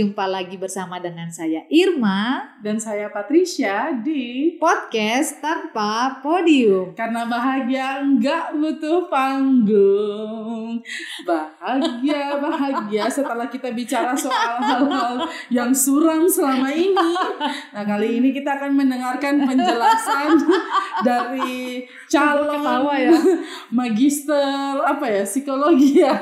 jumpa lagi bersama dengan saya Irma Dan saya Patricia di podcast tanpa podium. Karena bahagia enggak butuh panggung Bahagia, bahagia setelah kita bicara soal hal-hal yang suram selama ini Nah kali ini kita akan mendengarkan penjelasan dari calon Ketawa ya. magister apa ya psikologi ya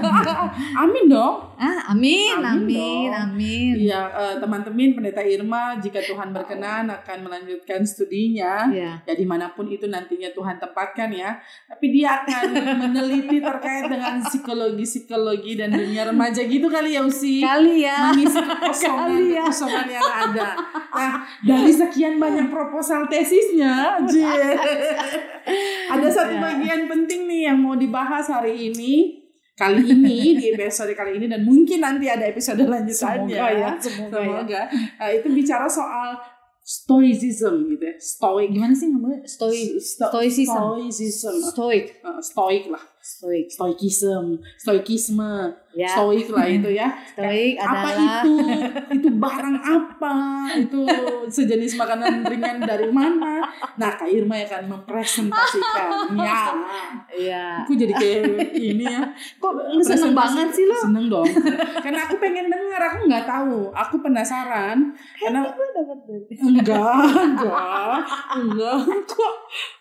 Amin dong Ah, amin, amin, Amin amin. Iya, eh, teman-teman pendeta Irma, jika Tuhan berkenan akan melanjutkan studinya, Ya. ya di mana pun itu nantinya Tuhan tempatkan ya. Tapi dia akan meneliti terkait dengan psikologi-psikologi dan dunia remaja gitu kali ya Usi. Kali ya. Mengisi kekosongan, Kali ya. kekosongan yang ada. Nah, dari sekian banyak proposal tesisnya, ada satu bagian penting nih yang mau dibahas hari ini. Kali ini di episode kali ini dan mungkin nanti ada episode lanjutannya. Semoga ya, semoga, ya. Semoga. Nah, itu bicara soal stoicism gitu ya. Stoic. Gimana sih ngomongnya? Stoi, Sto- stoicism. Stoicism. stoik, Uh, stoik lah. stoik. Stoikism, stoikisme, Ya. stoik lah itu ya. Stoik apa adalah itu? Itu barang apa? Itu sejenis makanan ringan dari mana? Nah, Kak Irma akan mempresentasikannya. Iya. Aku jadi kayak ini ya. Kok lu seneng banget sih lo? Seneng dong. Karena aku pengen dengar, aku nggak tahu. Aku penasaran. Karena dapat enggak, enggak, enggak. Kok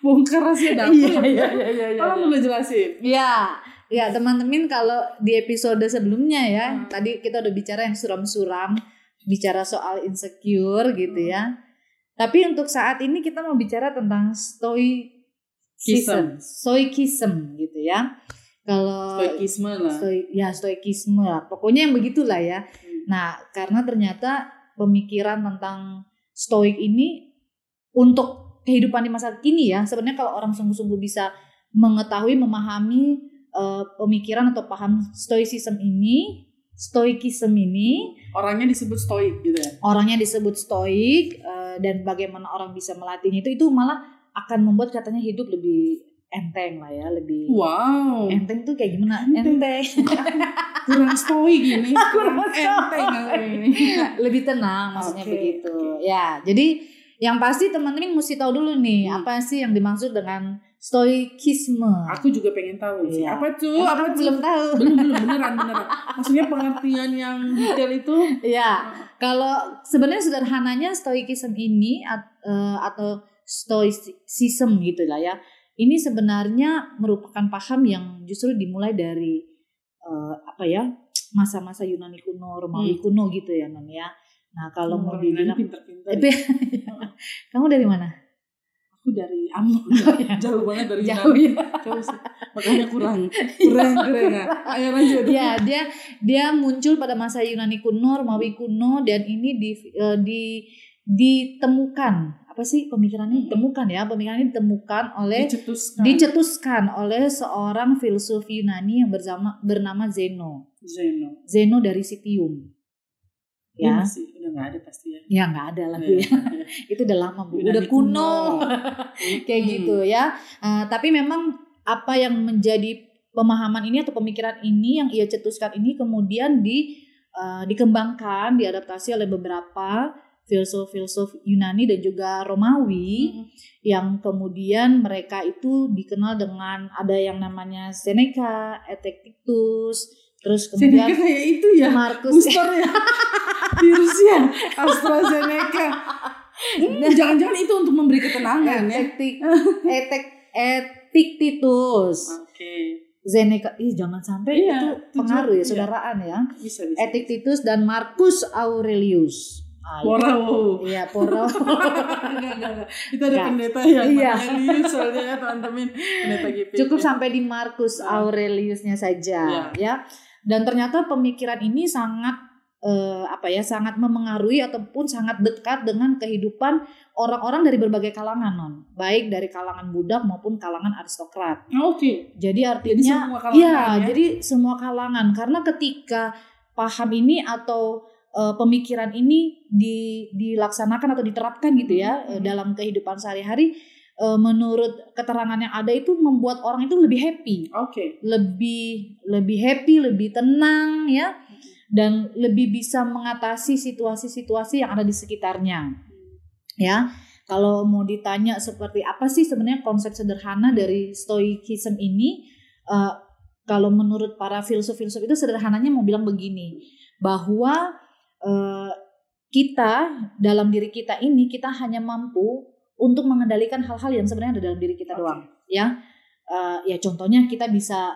bongkar rahasia dapur? Iya, iya, iya, iya, iya. Tolong lu jelasin. Ya, ya teman-teman kalau di episode sebelumnya ya, Hmm. tadi kita udah bicara yang suram-suram, bicara soal insecure gitu Hmm. ya. Tapi untuk saat ini kita mau bicara tentang stoicism, stoicism gitu ya. Kalau Stoikisme lah. stoi, ya stoikisme lah. Pokoknya yang begitulah ya. Hmm. Nah, karena ternyata pemikiran tentang stoik ini untuk kehidupan di masa kini ya, sebenarnya kalau orang sungguh-sungguh bisa mengetahui, memahami eh, pemikiran atau paham stoicism ini, stoikism ini, Orangnya disebut stoik gitu ya. orangnya disebut stoik eh, dan bagaimana orang bisa melatihnya itu itu malah akan membuat katanya hidup lebih enteng lah ya, lebih Wow. enteng tuh kayak gimana? Enteng. Enteng. kurang stoik gini. Kurang enteng ini. lebih tenang maksudnya Oke, begitu ya jadi yang pasti teman-teman mesti tahu dulu nih Hmm. apa sih yang dimaksud dengan stoikisme Aku juga pengen tahu sih. Iya. Apa tuh? Emang Apa tuh? belum tahu belum belum beneran beneran. Maksudnya pengertian yang detail itu ya kalau sebenarnya sederhananya stoikism ini eh, atau stoicism gitu lah ya ini sebenarnya merupakan paham yang justru dimulai dari eh, apa ya masa-masa Yunani kuno Romawi Hmm. kuno gitu ya non ya nah kalau mau orang Yunani dibilang pinter-pinter. Tapi kamu dari mana? Aku dari Ambon. iya. Jauh banget dari Jauh ya. Jauh sih. Makanya kurang kurang kurang. Nah, Ayo lanjut. Ya, dia dia muncul pada masa Yunani kuno, Romawi kuno dan ini di eh, di ditemukan apa sih pemikirannya ditemukan ya pemikirannya ditemukan oleh Dicetuskan. dicetuskan oleh seorang filsuf Yunani yang bersama bernama Zeno Zeno. Zeno dari Citium Dia ya masih udah nggak ada pasti ya. ya nggak ada lah ya iya. itu udah lama bu Yunani udah kuno, kayak Hmm. gitu ya Eh, tapi memang apa yang menjadi pemahaman ini atau pemikiran ini yang ia cetuskan ini kemudian di eh, dikembangkan diadaptasi oleh beberapa filsuf-filsuf Yunani dan juga Romawi Hmm. yang kemudian mereka itu dikenal dengan ada yang namanya Seneca, Epictetus, terus Seneca kemudian kayak itu ya. Marcus Ya. Virusnya AstraZeneca. Hmm, Jangan-jangan itu untuk memberi ketenangan ya. Epictetus, Etek- Epictetus. Oke. Zeneca, ih jangan sampai Iya, itu tujuan, pengaruh ya iya. saudaraan ya. Bisa bisa. Epictetus dan Marcus Aurelius. Ah. Iya, Poro. Enggak, enggak, enggak. Itu ada pendeta yang Iya. namanya Lius soalnya ya teman-teman. Pendeta GP. Cukup sampai di Marcus Ah. Aureliusnya saja, Iya. ya. Dan ternyata pemikiran ini sangat eh, apa ya, sangat memengaruhi ataupun sangat dekat dengan kehidupan orang-orang dari berbagai kalangan, non. Baik dari kalangan budak maupun kalangan aristokrat. Oke. Jadi Jadi artinya semua kalangan Iya, ya. jadi semua kalangan karena ketika paham ini atau eh, pemikiran ini di, dilaksanakan atau diterapkan gitu ya Hmm. eh, dalam kehidupan sehari-hari eh, menurut keterangan yang ada itu membuat orang itu lebih happy, Oke. lebih lebih happy, lebih tenang ya. Dan lebih bisa mengatasi situasi-situasi yang ada di sekitarnya. Ya, kalau mau ditanya seperti apa sih sebenarnya konsep sederhana dari stoicism ini, uh, kalau menurut para filsuf-filsuf itu sederhananya mau bilang begini, bahwa uh, kita dalam diri kita ini kita hanya mampu untuk mengendalikan hal-hal yang sebenarnya ada dalam diri kita doang, ya. Uh, ya contohnya kita bisa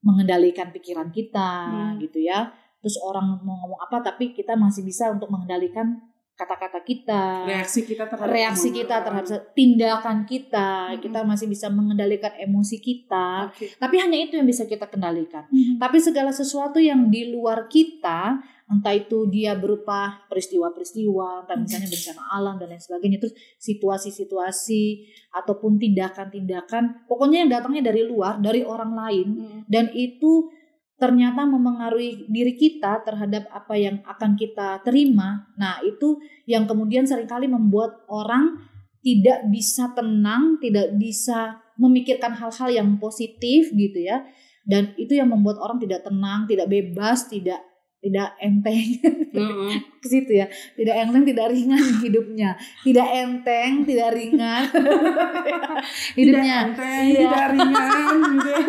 mengendalikan pikiran kita hmm. gitu ya. Terus orang mau ngomong apa tapi kita masih bisa untuk mengendalikan kata-kata kita, reaksi kita terhadap reaksi kita terhadap tindakan kita, hmm. kita masih bisa mengendalikan emosi kita. Okay. Tapi hanya itu yang bisa kita kendalikan. Hmm. Tapi segala sesuatu yang di luar kita, entah itu dia berupa peristiwa-peristiwa, entah misalnya bencana alam dan lain sebagainya, terus situasi-situasi ataupun tindakan-tindakan, pokoknya yang datangnya dari luar, dari orang lain, hmm. dan itu ternyata memengaruhi diri kita terhadap apa yang akan kita terima. Nah, itu yang kemudian sering kali membuat orang tidak bisa tenang, tidak bisa memikirkan hal-hal yang positif gitu ya. Dan itu yang membuat orang tidak tenang, tidak bebas, tidak tidak enteng. Mm-hmm. ke situ ya. Tidak enteng tidak ringan hidupnya. Tidak enteng tidak ringan. Hidupnya. tidak enteng, ya. tidak ringan gitu. Ya.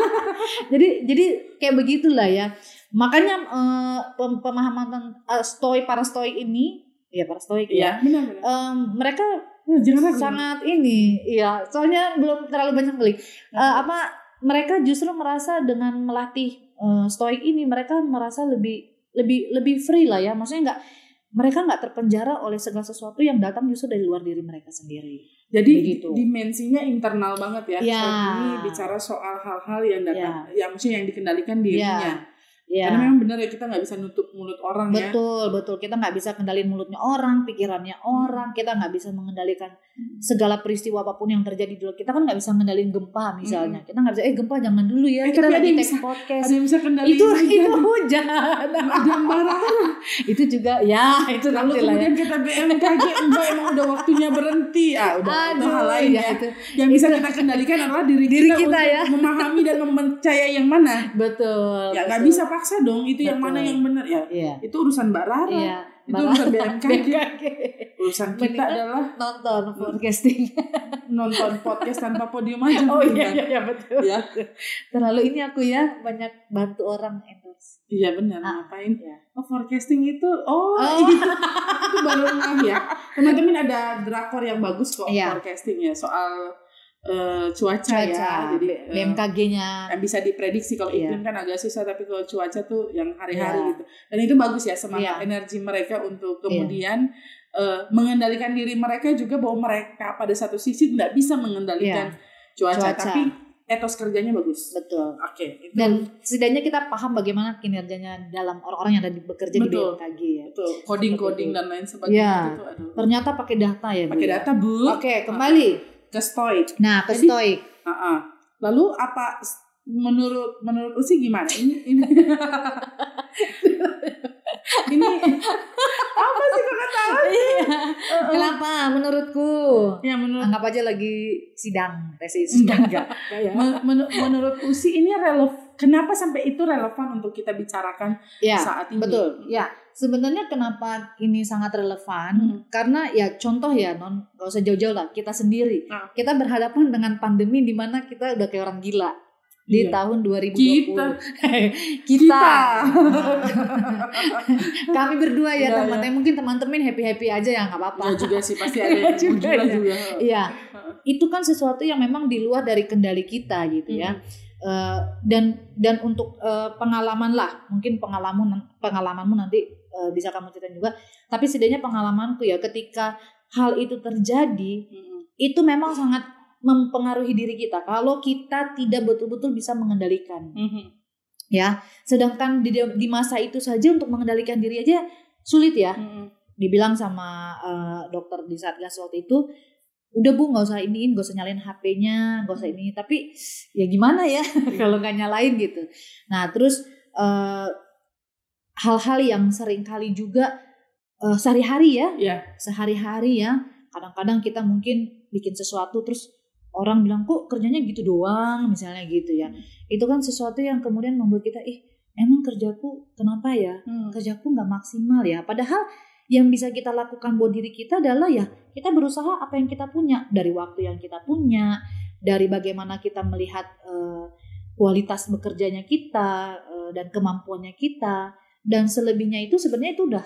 jadi jadi kayak begitulah ya. Makanya uh, pemahaman uh, stoik para stoik ini ya para stoik ya, ya benar, Um, mereka oh, sangat ini ya soalnya belum terlalu banyak beli. Uh, apa mereka justru merasa dengan melatih uh, stoik ini mereka merasa lebih lebih lebih free lah ya maksudnya nggak mereka nggak terpenjara oleh segala sesuatu yang datang justru dari luar diri mereka sendiri. Jadi Begitu. dimensinya internal banget ya. ya. ini bicara soal hal-hal yang datang, ya. yang maksudnya yang dikendalikan dirinya. Ya Ya. Karena memang benar ya kita nggak bisa nutup mulut orang betul, ya. Betul, betul. Kita nggak bisa kendalin mulutnya orang, pikirannya orang. Kita nggak bisa mengendalikan segala peristiwa apa pun yang terjadi dulu. Kita kan nggak bisa mengendalikan gempa misalnya. Hmm. Kita nggak bisa, eh gempa jangan dulu ya. Eh, kita lagi take podcast. Ada yang bisa kendaliin itu itu hujan. ada marah. itu juga ya itu Lalu ya. kemudian ya. kita BMKG enggak emang udah waktunya berhenti. Ah udah Aduh, itu hal lain ya. Itu. Yang bisa kita kendalikan adalah diri, diri kita, kita untuk ya. memahami dan mempercayai yang mana. Betul. Ya nggak bisa paksa dong itu Betul. yang mana yang benar ya iya. itu urusan Mbak Rara iya. itu Mbak urusan BMKG urusan kita Mendingan adalah nonton podcasting nonton podcast tanpa podium aja oh iya, iya iya betul ya terlalu ini aku ya banyak bantu orang endorse iya benar ah, ngapain ya. oh forecasting itu oh, oh. itu, itu baru ngah ya teman-teman ada drakor yang bagus kok iya. forecasting ya soal uh, cuaca, cuaca ya jadi BMKG-nya uh, yang bisa diprediksi kalau iklim kan agak susah tapi kalau cuaca tuh yang hari-hari iya. gitu dan itu bagus ya semangat iya. energi mereka untuk iya. kemudian iya. uh, mengendalikan diri mereka juga bahwa mereka pada satu sisi tidak bisa mengendalikan iya. cuaca, cuaca tapi etos kerjanya bagus. Betul. Oke. Okay, Dan setidaknya kita paham bagaimana kinerjanya dalam orang-orang yang ada di bekerja Betul. di BMKG ya. Betul. Coding-coding dan lain sebagainya ya. itu Ternyata pakai data ya, Pakai ya? data, Bu. Oke, okay, kembali ke stoik. Nah, ke Jadi, stoik. Uh -uh. Lalu apa menurut menurut Usi gimana? Ini ini ini apa sih kok kata iya. Kenapa? Menurutku. Ya menurut. Anggap aja lagi sidang tesis. Enggak enggak. Men menurut Usi ini relevan. Kenapa sampai itu relevan untuk kita bicarakan ya, saat ini? Betul. Ya sebenarnya kenapa ini sangat relevan hmm. karena ya contoh ya non gak usah jauh-jauh lah kita sendiri nah. kita berhadapan dengan pandemi di mana kita udah kayak orang gila di iya. tahun 2020 kita kita, kita. kami berdua ya, ya teman-teman ya. mungkin teman-teman happy happy aja ya nggak apa-apa ya juga sih pasti ada yang juga, ya. juga. iya itu kan sesuatu yang memang di luar dari kendali kita gitu ya. hmm. ya Uh, dan dan untuk uh, pengalaman lah mungkin pengalaman pengalamanmu nanti uh, bisa kamu ceritain juga tapi setidaknya pengalamanku ya ketika hal itu terjadi hmm. itu memang sangat mempengaruhi diri kita kalau kita tidak betul-betul bisa mengendalikan hmm. ya sedangkan di, di masa itu saja untuk mengendalikan diri aja sulit ya hmm. dibilang sama uh, dokter di satgas waktu itu udah bu nggak usah iniin nggak usah nyalain HP-nya nggak usah ini tapi ya gimana ya kalau nggak nyalain gitu nah terus uh, hal-hal yang sering kali juga uh, sehari-hari ya, yeah. sehari-hari ya. Kadang-kadang kita mungkin bikin sesuatu terus orang bilang kok kerjanya gitu doang misalnya gitu ya. Hmm. Itu kan sesuatu yang kemudian membuat kita ih emang kerjaku kenapa ya Hmm. kerjaku nggak maksimal ya padahal yang bisa kita lakukan buat diri kita adalah ya kita berusaha apa yang kita punya. Dari waktu yang kita punya dari bagaimana kita melihat eh, kualitas bekerjanya kita eh, dan kemampuannya kita. Dan selebihnya itu sebenarnya itu udah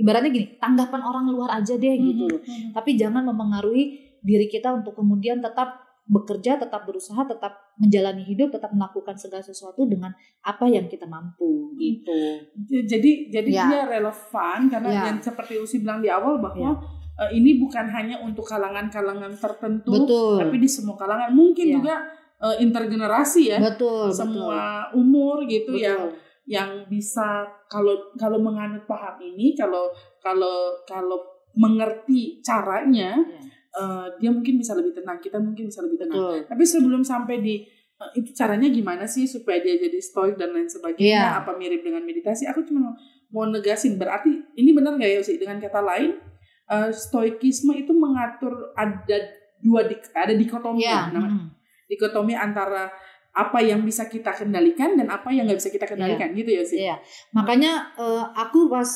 ibaratnya gini tanggapan orang luar aja deh gitu loh. Hmm. tapi jangan memengaruhi diri kita untuk kemudian tetap bekerja, tetap berusaha, tetap menjalani hidup, tetap melakukan segala sesuatu dengan apa yang kita mampu gitu. Jadi jadi Ya. dia relevan karena Ya. yang seperti Usi bilang di awal bahwa Ya. eh, ini bukan hanya untuk kalangan-kalangan tertentu, Betul. tapi di semua kalangan. Mungkin Ya. juga eh, intergenerasi ya, betul, semua umur gitu betul. yang yang bisa kalau kalau menganut paham ini, kalau kalau kalau mengerti caranya, Ya, eh, dia mungkin bisa lebih tenang. Kita mungkin bisa lebih tenang. betul. Tapi sebelum sampai di eh, itu caranya gimana sih supaya dia jadi stoik dan lain sebagainya? Iya. Apa mirip dengan meditasi? Aku cuma mau, negasin. Berarti ini benar nggak ya sih? Dengan kata lain, eh, stoikisme itu mengatur ada dua dik, ada dikotomi, Ya, nama- mm. dikotomi antara apa yang bisa kita kendalikan dan apa yang nggak bisa kita kendalikan gitu ya sih. Iya. Makanya eh, aku pas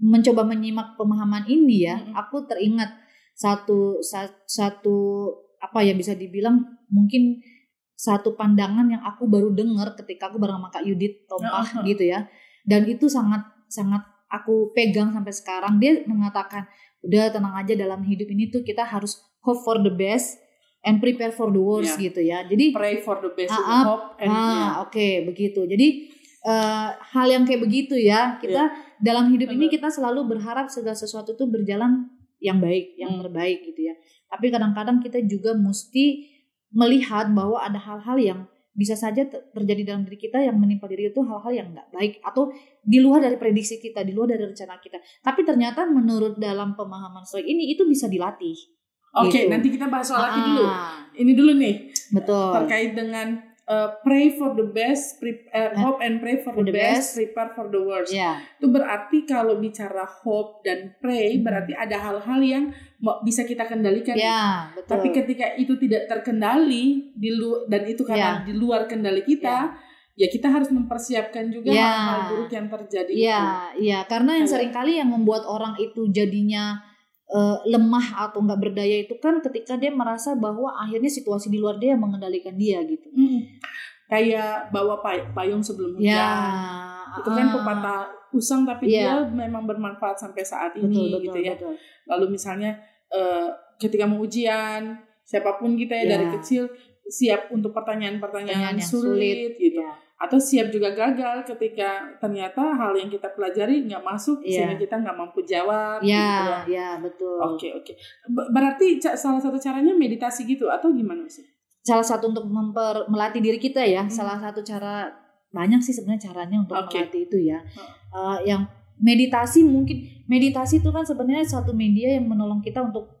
mencoba menyimak pemahaman ini ya, Mm-mm. aku teringat satu sa- satu apa yang bisa dibilang mungkin satu pandangan yang aku baru dengar ketika aku bareng sama Kak Yudit. Tompah gitu ya. Dan itu sangat sangat aku pegang sampai sekarang. Dia mengatakan, "Udah tenang aja dalam hidup ini tuh kita harus hope for the best and prepare for the worst Iya. gitu ya." Jadi Pray for the best, Ah, with ah, hope and Ah, ya. oke, begitu. Jadi eh, hal yang kayak begitu ya, kita dalam hidup ini kita selalu berharap segala sesuatu itu berjalan yang baik, yang Hmm. terbaik gitu ya. Tapi kadang-kadang kita juga mesti melihat bahwa ada hal-hal yang bisa saja ter- terjadi dalam diri kita yang menimpa diri itu hal-hal yang nggak baik atau di luar dari prediksi kita, di luar dari rencana kita. Tapi ternyata menurut dalam pemahaman stoik ini itu bisa dilatih. Oke, Gitu. nanti kita bahas soal lagi dulu. Ah, Ini dulu nih Betul. terkait dengan uh, pray for the best, pre- uh, hope and pray for, For the, the best, best. prepare for the worst. Ya, Itu berarti kalau bicara hope dan pray Hmm. berarti ada hal-hal yang bisa kita kendalikan. ya, betul. Tapi ketika itu tidak terkendali di lu dan itu karena Ya. di luar kendali kita, ya, kita harus mempersiapkan juga Ya. hal-hal buruk yang terjadi itu. Iya, iya, karena yang Kayak- sering kali yang membuat orang itu jadinya eh, lemah atau nggak berdaya itu kan ketika dia merasa bahwa akhirnya situasi di luar dia yang mengendalikan dia gitu. Mm. Kayak bawa pay- payung sebelum hujan. Ya, Itu kan ah, pepatah usang tapi Iya. dia memang bermanfaat sampai saat betul, ini betul, gitu ya. betul. Lalu misalnya eh, ketika mau ujian, siapa pun kita ya Ya. dari kecil siap untuk Pertanyaan pertanyaan-pertanyaan yang sulit, gitu. Ya, Atau siap juga gagal ketika ternyata hal yang kita pelajari nggak masuk Iya. sehingga kita nggak mampu jawab. gitu ya, loh. ya, betul. Oke oke. Ber- Berarti salah satu caranya meditasi gitu atau gimana sih? Salah satu untuk memper, melatih diri kita ya, Hmm. salah satu cara banyak sih sebenarnya caranya untuk Oke. melatih itu ya. Eh, yang meditasi mungkin meditasi itu kan sebenarnya satu media yang menolong kita untuk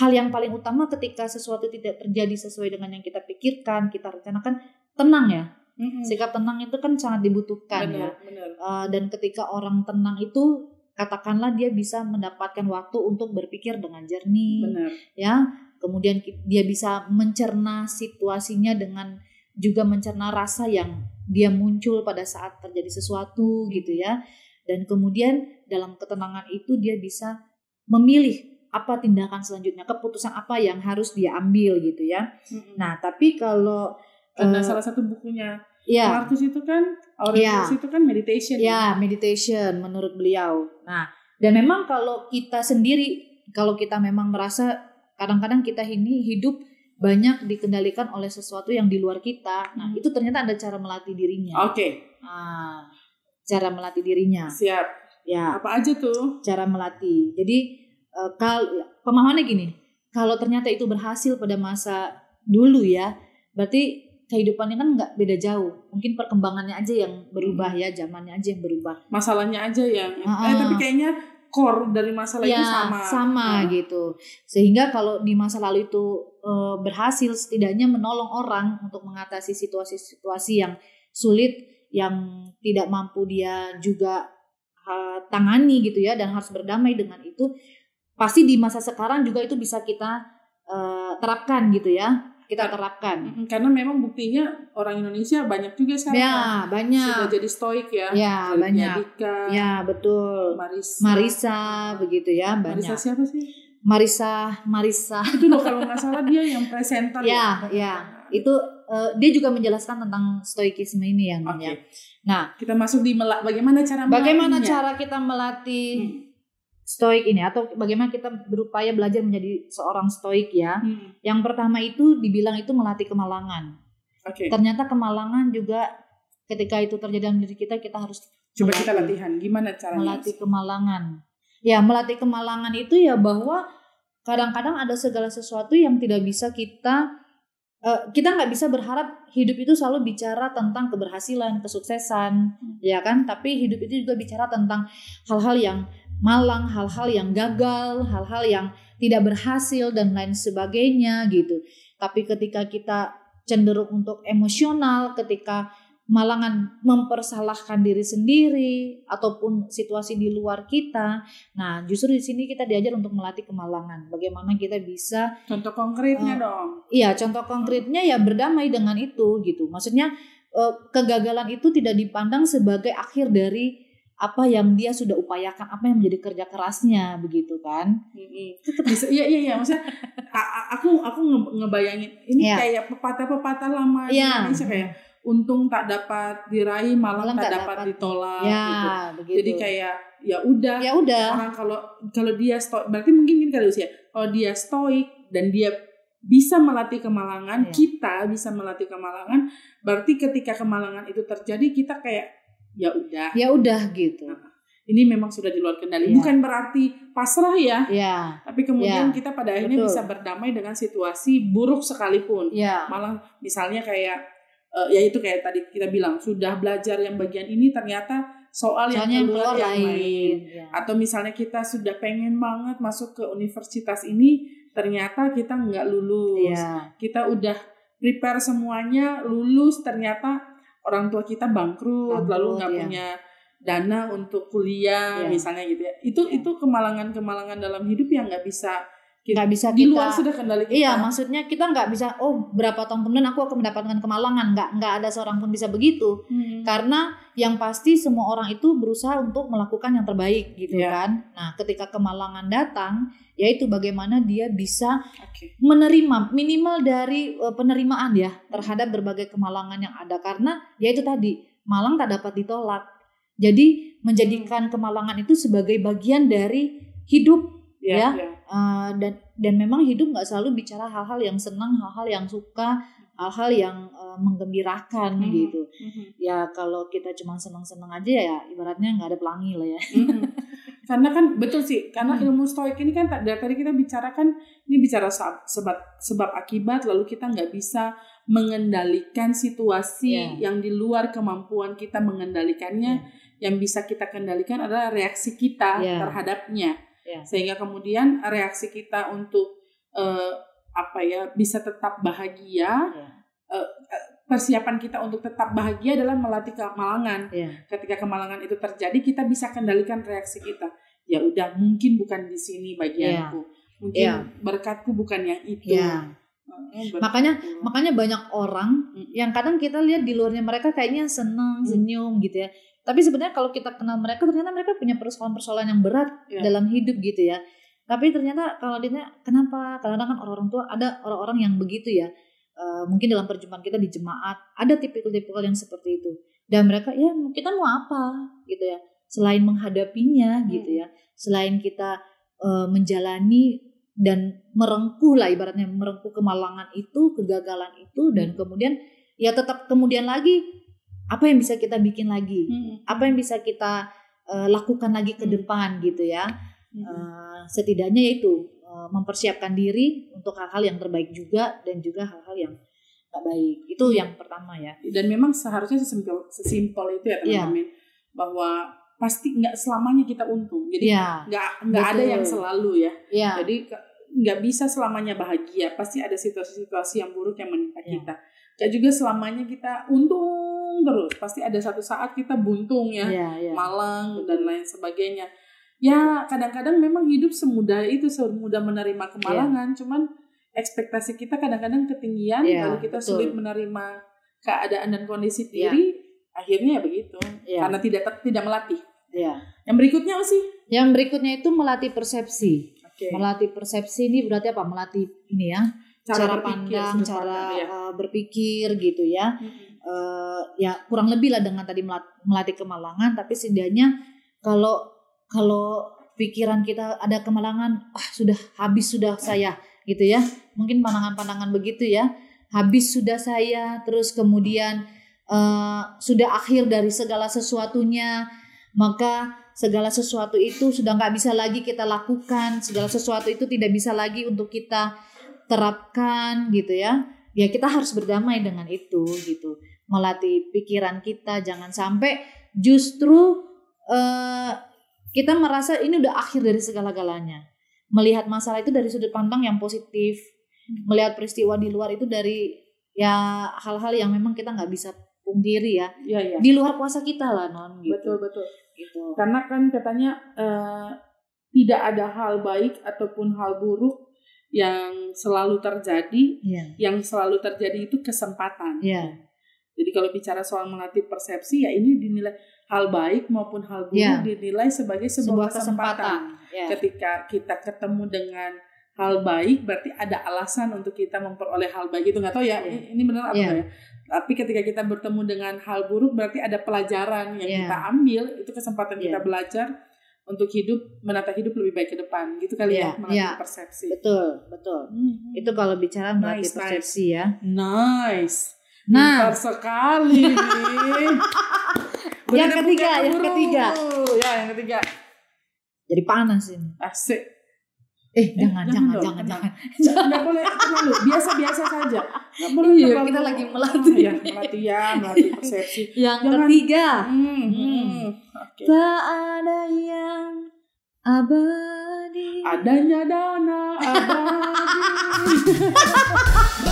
hal yang paling utama ketika sesuatu tidak terjadi sesuai dengan yang kita pikirkan, kita rencanakan, tenang ya. Mm-mm. Sikap tenang itu kan sangat dibutuhkan ya. Benar benar. Eh, dan ketika orang tenang itu katakanlah dia bisa mendapatkan waktu untuk berpikir dengan jernih Benar. ya. Kemudian dia bisa mencerna situasinya dengan juga mencerna rasa yang dia muncul pada saat terjadi sesuatu gitu ya. Dan kemudian dalam ketenangan itu dia bisa memilih apa tindakan selanjutnya, keputusan apa yang harus dia ambil gitu ya. Mm-mm. Nah, tapi kalau Karena eh, salah satu bukunya ya Marcus itu kan Aurelius itu kan meditation. Ya, meditation menurut beliau. Nah, dan memang kalau kita sendiri, kalau kita memang merasa kadang-kadang kita ini hidup banyak dikendalikan oleh sesuatu yang di luar kita. Nah, Hmm. itu ternyata ada cara melatih dirinya. Oke, Nah, cara melatih dirinya. siap. Ya, Apa aja tuh? cara melatih. Jadi kalau pemahamannya gini, kalau ternyata itu berhasil pada masa dulu ya, berarti kehidupannya kan nggak beda jauh. Mungkin perkembangannya aja yang berubah ya, zamannya aja yang berubah. Masalahnya aja yang eh Ah, ah. tapi kayaknya core dari masalah itu sama. sama Ah. gitu. Sehingga kalau di masa lalu itu eh, berhasil setidaknya menolong orang untuk mengatasi situasi-situasi yang sulit yang tidak mampu dia juga eh, tangani gitu ya dan harus berdamai dengan itu pasti di masa sekarang juga itu bisa kita eh, terapkan gitu ya. kita terapkan. Karena memang buktinya orang Indonesia banyak juga sekarang Ya, kan banyak. sudah jadi stoik ya. Ya, banyak. Dika, Ya, betul. Marisa. Marisa begitu ya, Marisa banyak. siapa sih? Marisa, Marisa. Itu loh kalau nggak salah dia yang presenter Ya, ya. Itu eh, dia juga menjelaskan tentang stoikisme ini yang Oke. ya. Nah, Kita masuk di melak bagaimana cara bagaimana cara kita melatih Hmm. Stoik ini atau bagaimana kita berupaya belajar menjadi seorang stoik ya? Hmm, Yang pertama itu dibilang itu melatih kemalangan. Oke. Ternyata kemalangan juga ketika itu terjadi dalam diri kita kita harus Coba kita melatih. latihan. Gimana caranya? melatih kemalangan. Ya, melatih kemalangan itu ya bahwa kadang-kadang ada segala sesuatu yang tidak bisa kita eh, kita nggak bisa berharap hidup itu selalu bicara tentang keberhasilan, kesuksesan, ya kan? Tapi hidup itu juga bicara tentang hal-hal yang malang, hal-hal yang gagal, hal-hal yang tidak berhasil dan lain sebagainya gitu. Tapi ketika kita cenderung untuk emosional, ketika malangan mempersalahkan diri sendiri ataupun situasi di luar kita. Nah, justru di sini kita diajar untuk melatih kemalangan. Bagaimana kita bisa Contoh konkretnya Eh, dong. Iya, contoh konkretnya ya berdamai dengan itu gitu. Maksudnya eh, kegagalan itu tidak dipandang sebagai akhir dari apa yang dia sudah upayakan, apa yang menjadi kerja kerasnya begitu kan? Bisa, iya iya iya maksudnya aku aku nge- ngebayangin ini Iya. kayak pepatah-pepatah lama Iya. Indonesia kayak untung tak dapat diraih malah Malang tak tak dapat dapat. ditolak ya, gitu. begitu. Jadi kayak ya udah ya udah. orang kalau kalau dia stoik berarti mungkin gini kali usia kalau dia stoik dan dia bisa melatih kemalangan Iya. kita bisa melatih kemalangan berarti ketika kemalangan itu terjadi kita kayak ya udah Ya udah gitu. ini memang sudah di luar kendali Iya. bukan berarti pasrah ya Ya, tapi kemudian Ya, kita pada akhirnya betul. bisa berdamai dengan situasi buruk sekalipun ya, malah misalnya kayak eh, ya itu kayak tadi kita bilang sudah belajar yang bagian ini ternyata soal yang soalnya yang keluar yang lain lain. Ya. atau misalnya kita sudah pengen banget masuk ke universitas ini ternyata kita nggak lulus Ya, kita udah prepare semuanya lulus ternyata orang tua kita bangkrut, Bangkrut, lalu nggak ya. punya dana untuk kuliah Ya. misalnya gitu ya itu Ya. itu kemalangan-kemalangan dalam hidup yang nggak bisa nggak bisa di kita luar sudah kendali kita Iya, maksudnya kita nggak bisa. Oh, berapa tahun kemudian aku akan mendapatkan kemalangan? Nggak, nggak ada seorang pun bisa begitu. Hmm. Karena yang pasti semua orang itu berusaha untuk melakukan yang terbaik gitu Iya. kan. Nah, ketika kemalangan datang, yaitu bagaimana dia bisa Oke. menerima minimal dari eh, penerimaan ya terhadap berbagai kemalangan yang ada karena yaitu tadi malang tak dapat ditolak. Jadi menjadikan kemalangan itu sebagai bagian dari hidup Ya, Ya. ya. Eh, dan dan memang hidup nggak selalu bicara hal-hal yang senang, hal-hal yang suka, hal-hal yang eh, menggembirakan Mhm. gitu. Mhm. Ya kalau kita cuma senang-senang aja ya ibaratnya nggak ada pelangi lah ya. Mm-mm. karena kan betul sih karena Hmm. ilmu stoik ini kan dari tadi kita bicarakan ini bicara sebab sebab akibat lalu kita nggak bisa mengendalikan situasi Ya. yang di luar kemampuan kita mengendalikannya yang bisa kita kendalikan adalah reaksi kita Ya. terhadapnya Ya. sehingga kemudian reaksi kita untuk eh, apa ya bisa tetap bahagia Ya. persiapan kita untuk tetap bahagia adalah melatih kemalangan Ya. ketika kemalangan itu terjadi kita bisa kendalikan reaksi kita ya udah mungkin bukan di sini bagianku mungkin Iya. berkatku bukan yang itu Ya. Eh, berkatku. Makanya makanya banyak orang Mm. yang kadang kita lihat di luarnya mereka kayaknya senang, Hmm. senyum gitu ya. Tapi sebenarnya kalau kita kenal mereka ternyata mereka punya persoalan-persoalan yang berat Ya. dalam hidup gitu ya. Tapi ternyata kalau dia kenapa? Kadang-kadang kan orang-orang tua ada orang-orang yang begitu ya. Eh, mungkin dalam perjumpaan kita di jemaat ada tipikal-tipikal yang seperti itu. Dan mereka ya kita mau apa gitu ya. Selain menghadapinya gitu Hmm. ya. Selain kita eh, menjalani dan merengkuh lah ibaratnya merengkuh kemalangan itu, kegagalan itu dan kemudian ya tetap kemudian lagi apa yang bisa kita bikin lagi? Mm-mm. Apa yang bisa kita eh, lakukan lagi ke Hmm. depan gitu ya. Eh, setidaknya yaitu eh, mempersiapkan diri untuk hal-hal yang terbaik juga dan juga hal-hal yang gak baik. Itu Iya. yang pertama ya. dan memang seharusnya sesimpel sesimpel itu ya Iya. teman-teman bahwa pasti nggak selamanya kita untung jadi Iya, nggak nggak ada yang selalu ya iya. jadi nggak bisa selamanya bahagia pasti ada situasi-situasi yang buruk yang menimpa Iya. kita Gak juga selamanya kita untung terus pasti ada satu saat kita buntung ya Iya, iya. malang dan lain sebagainya. Ya kadang-kadang memang hidup semudah itu semudah menerima kemalangan, cuman ekspektasi kita kadang-kadang ketinggian Iya, lalu kita betul. sulit menerima keadaan dan kondisi diri akhirnya ya begitu Iya. karena tidak tidak melatih Ya. yang berikutnya apa sih Yang berikutnya itu melatih persepsi. oke Melatih persepsi ini berarti apa? Melatih ini ya, cara, berpikir, pandang, cara ya. uh, berpikir gitu ya. Mm-mm. Eh, ya kurang lebih lah dengan tadi melat- melatih kemalangan, tapi setidaknya kalau kalau pikiran kita ada kemalangan, ah sudah habis sudah saya gitu ya. Mungkin pandangan-pandangan begitu ya. Habis sudah saya, terus kemudian eh, sudah akhir dari segala sesuatunya, maka segala sesuatu itu sudah nggak bisa lagi kita lakukan, segala sesuatu itu tidak bisa lagi untuk kita terapkan gitu ya. Ya kita harus berdamai dengan itu gitu, melatih pikiran kita jangan sampai justru eh, kita merasa ini udah akhir dari segala-galanya. Melihat masalah itu dari sudut pandang yang positif, melihat peristiwa di luar itu dari ya hal-hal yang memang kita nggak bisa pungkiri ya, Iya iya di luar kuasa kita lah non gitu. betul betul gitu. karena kan katanya eh, tidak ada hal baik ataupun hal buruk yang selalu terjadi Iya. yang selalu terjadi itu kesempatan Iya. Jadi kalau bicara soal melatih persepsi ya ini dinilai hal baik maupun hal buruk Ya. dinilai sebagai Sebuah sebuah, kesempatan. kesempatan. Ya. Ketika kita ketemu dengan hal baik berarti ada alasan untuk kita memperoleh hal baik itu nggak tahu ya Ya. ini benar apa Ya. nggak ya. Tapi ketika kita bertemu dengan hal buruk berarti ada pelajaran yang Ya. kita ambil itu kesempatan Ya. kita belajar untuk hidup menata hidup lebih baik ke depan gitu kali Ya, ya melatih ya. persepsi. Betul, betul. Hmm. Itu kalau bicara melatih Nice, nice. persepsi ya. Nice. Nah. Pintar sekali Yang ketiga, yang ketiga. Ya, yang ketiga. Jadi panas ini. Asik. Eh, jangan, jangan, dong, jangan, tenang. jangan. Nggak boleh terlalu. Biasa-biasa saja. Nggak boleh Iya, terlalu- kita lagi melatih. Ya, melatih ya, melatih persepsi. Yang Jangan- ketiga, Hmm, hmm. Oke. tak ada yang abadi. Adanya dana abadi.